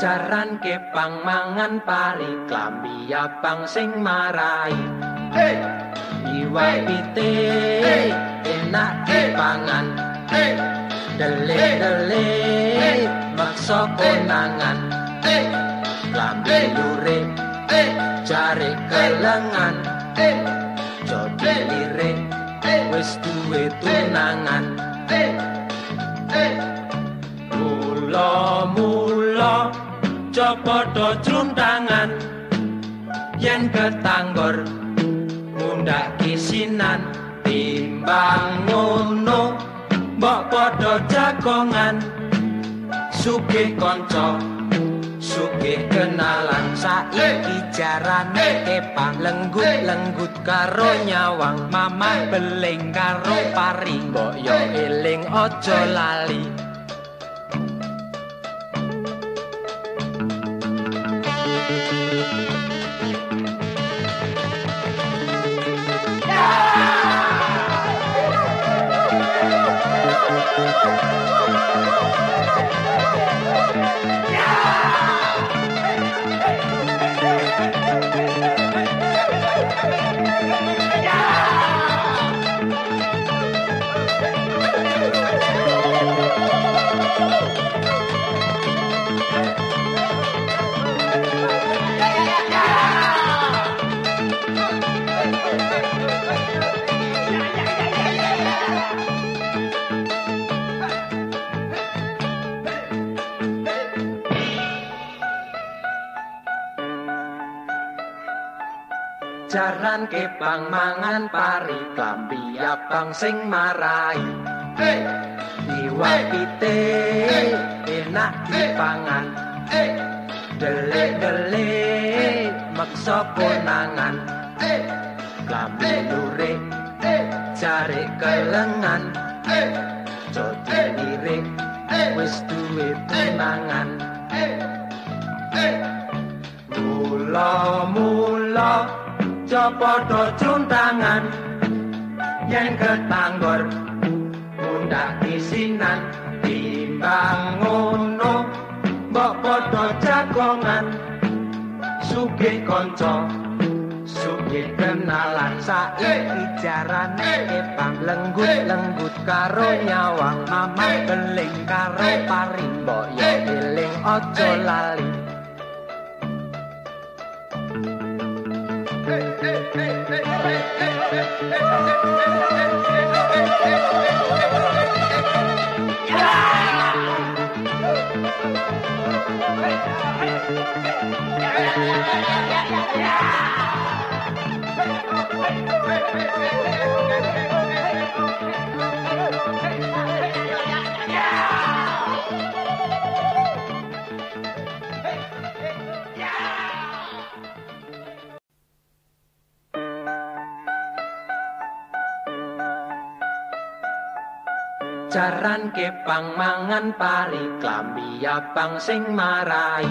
jaran kepang mangan pari klambi abang sing marai. Hey, iwa pite enak dipangan. Hey, dele dele maksa konangan. Hey, klambi lure hey, jare kelengan. Hey, jodi lirik wis duwe tunangan. Hey, hey. mula-mula copodo juntangan yen ketanggor mundak kisinan. Timbang ngono mbok padha jagongan. Sugih kanca sugih kenalan. Saiki jarane kepang lenggut-lenggut karo nyawang. Mamah beling karo paring mbok yo eling aja lali Oh! Jaran kepang mangan pari klambi abang sing marai. Hey, iwa pite enak dipangan. Hey, dele-dele maksa konangan hey, klambi lure hey, jare kelengan. Hey, jodi lirik wis duwe tunangan. Hey, hey. Mula-mula copodo juntangan yen ketanggor mundak isinan timbang ngono mbok padha jagongan. Sugih kanca sugih kenalan saiki jarane kepang lenggut-lenggut karo nyawang mamah beling karo paring mbok yo eling aja lali Yeah! Jaran kepang mangan pari klambi abang sing marai.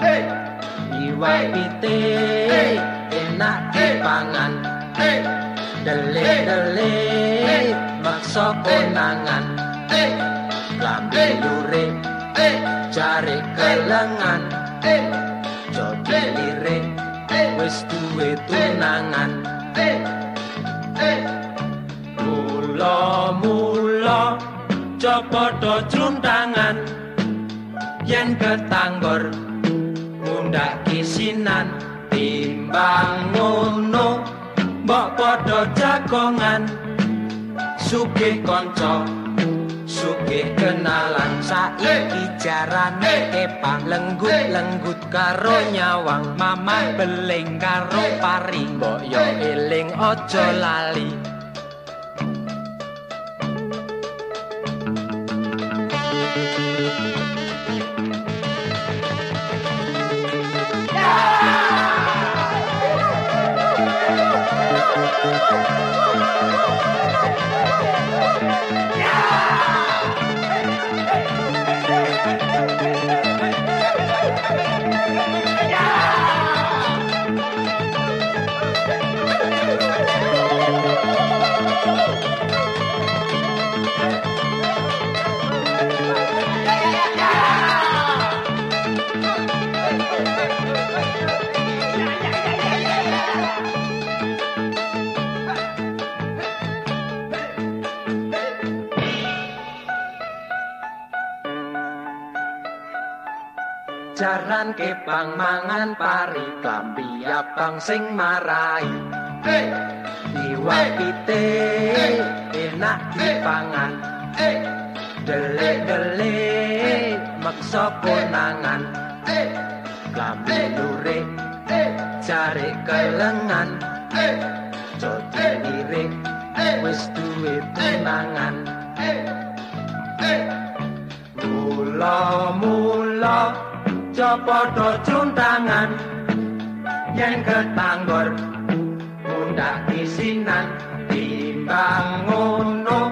Hey, iwa pite enak dipangan. Hey, dele dele maksa konangan. Hey, klambi lure hey, jare kelengan. Hey, jodi lirik wis duwe tunangan. Hey, hey. mula-mula copodo juntangan yen ketanggor mundak kisinan timbang ngono. Mbok padha jagongan. Sugih kanca sugih kenalan saiki jarane kepang lenggut-lenggut karo nyawang. Mamah beling karo paring. Mbok yo eling aja lali jaran kepang mangan pari klambi abang sing marai hey. iwak hey. pite hey. enak dipangan hey. dele dele hey. makso ponangan hey. klambi hey. dure hey. jari kelengan hey. cote hey. wis duwe hey. aja padha cuntangan yen ketanggor mundak isinan. Timbang ngono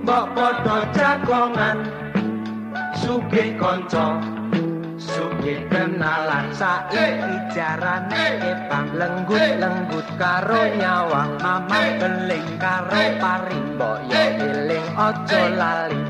mbok padha jagongan. Suge kanca suge kenalan. Saiki jarane epang lenggut-lenggut karo nyawang. Mamang keling karo parimbo yo eling. Aja lali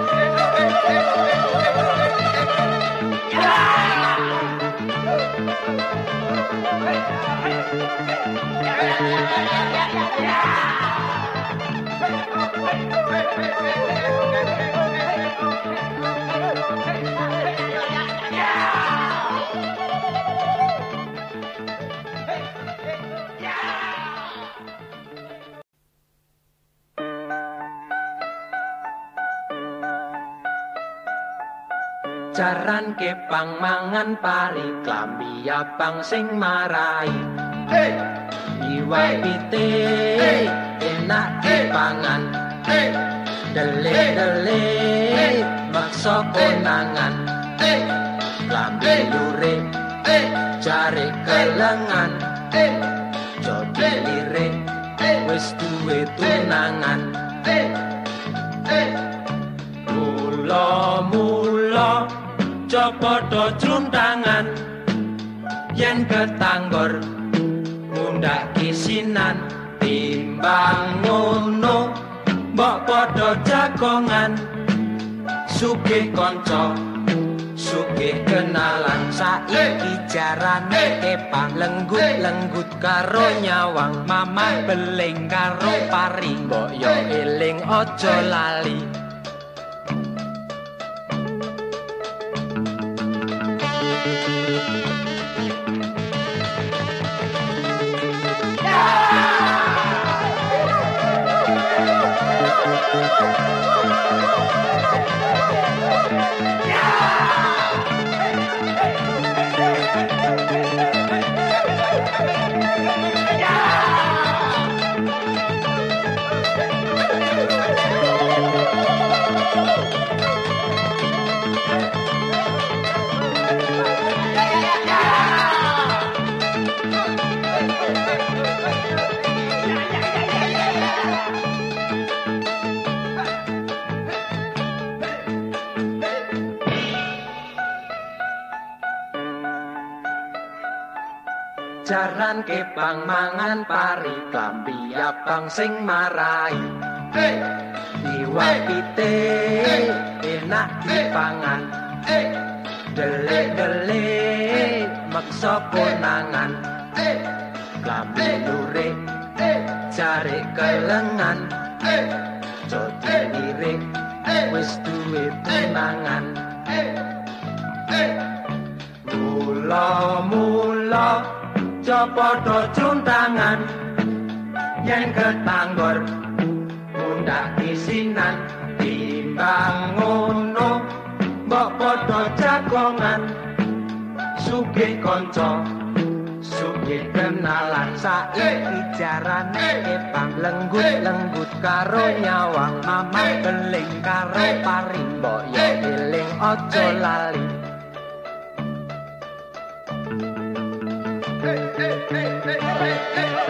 jaran kepang mangan pari klambi abang sing marai hey iwak hey. pite hey. enak kepangan hey. dele dele hey. makso konangan hey. klambi lure hey. jare kelengan hey. jodoh lire hey. wis duwe tunangan. aja padha cruntangan yen ketanggor mundak kisinan timbang ngono mbok padha jagongan. Sugih kanca sugih kenalan saiki jarane kepang lenggut lenggut karo nyawang. Mamah beling karo paring mbok yo eling aja lali. Yeah! jaran kebang mangan pari klambi abang sing marai hey. iwak hey. pite hey. enak dipangan hey. dele dele hey. maksa ponangan hey. klambi lure jare kelengan hey. jodi mirip hey. wis duwe ponangan hey. hey. hey. mula mula kanca padha juntangan yen ketanggor mundak isinan timbang ngono mbok padha jagongan. Sugih kanca sugih kenalan. Saiki jarane epang lenggut-lenggut karo nyawang. Mamah beling karo parimbo ya eling. Aja lali.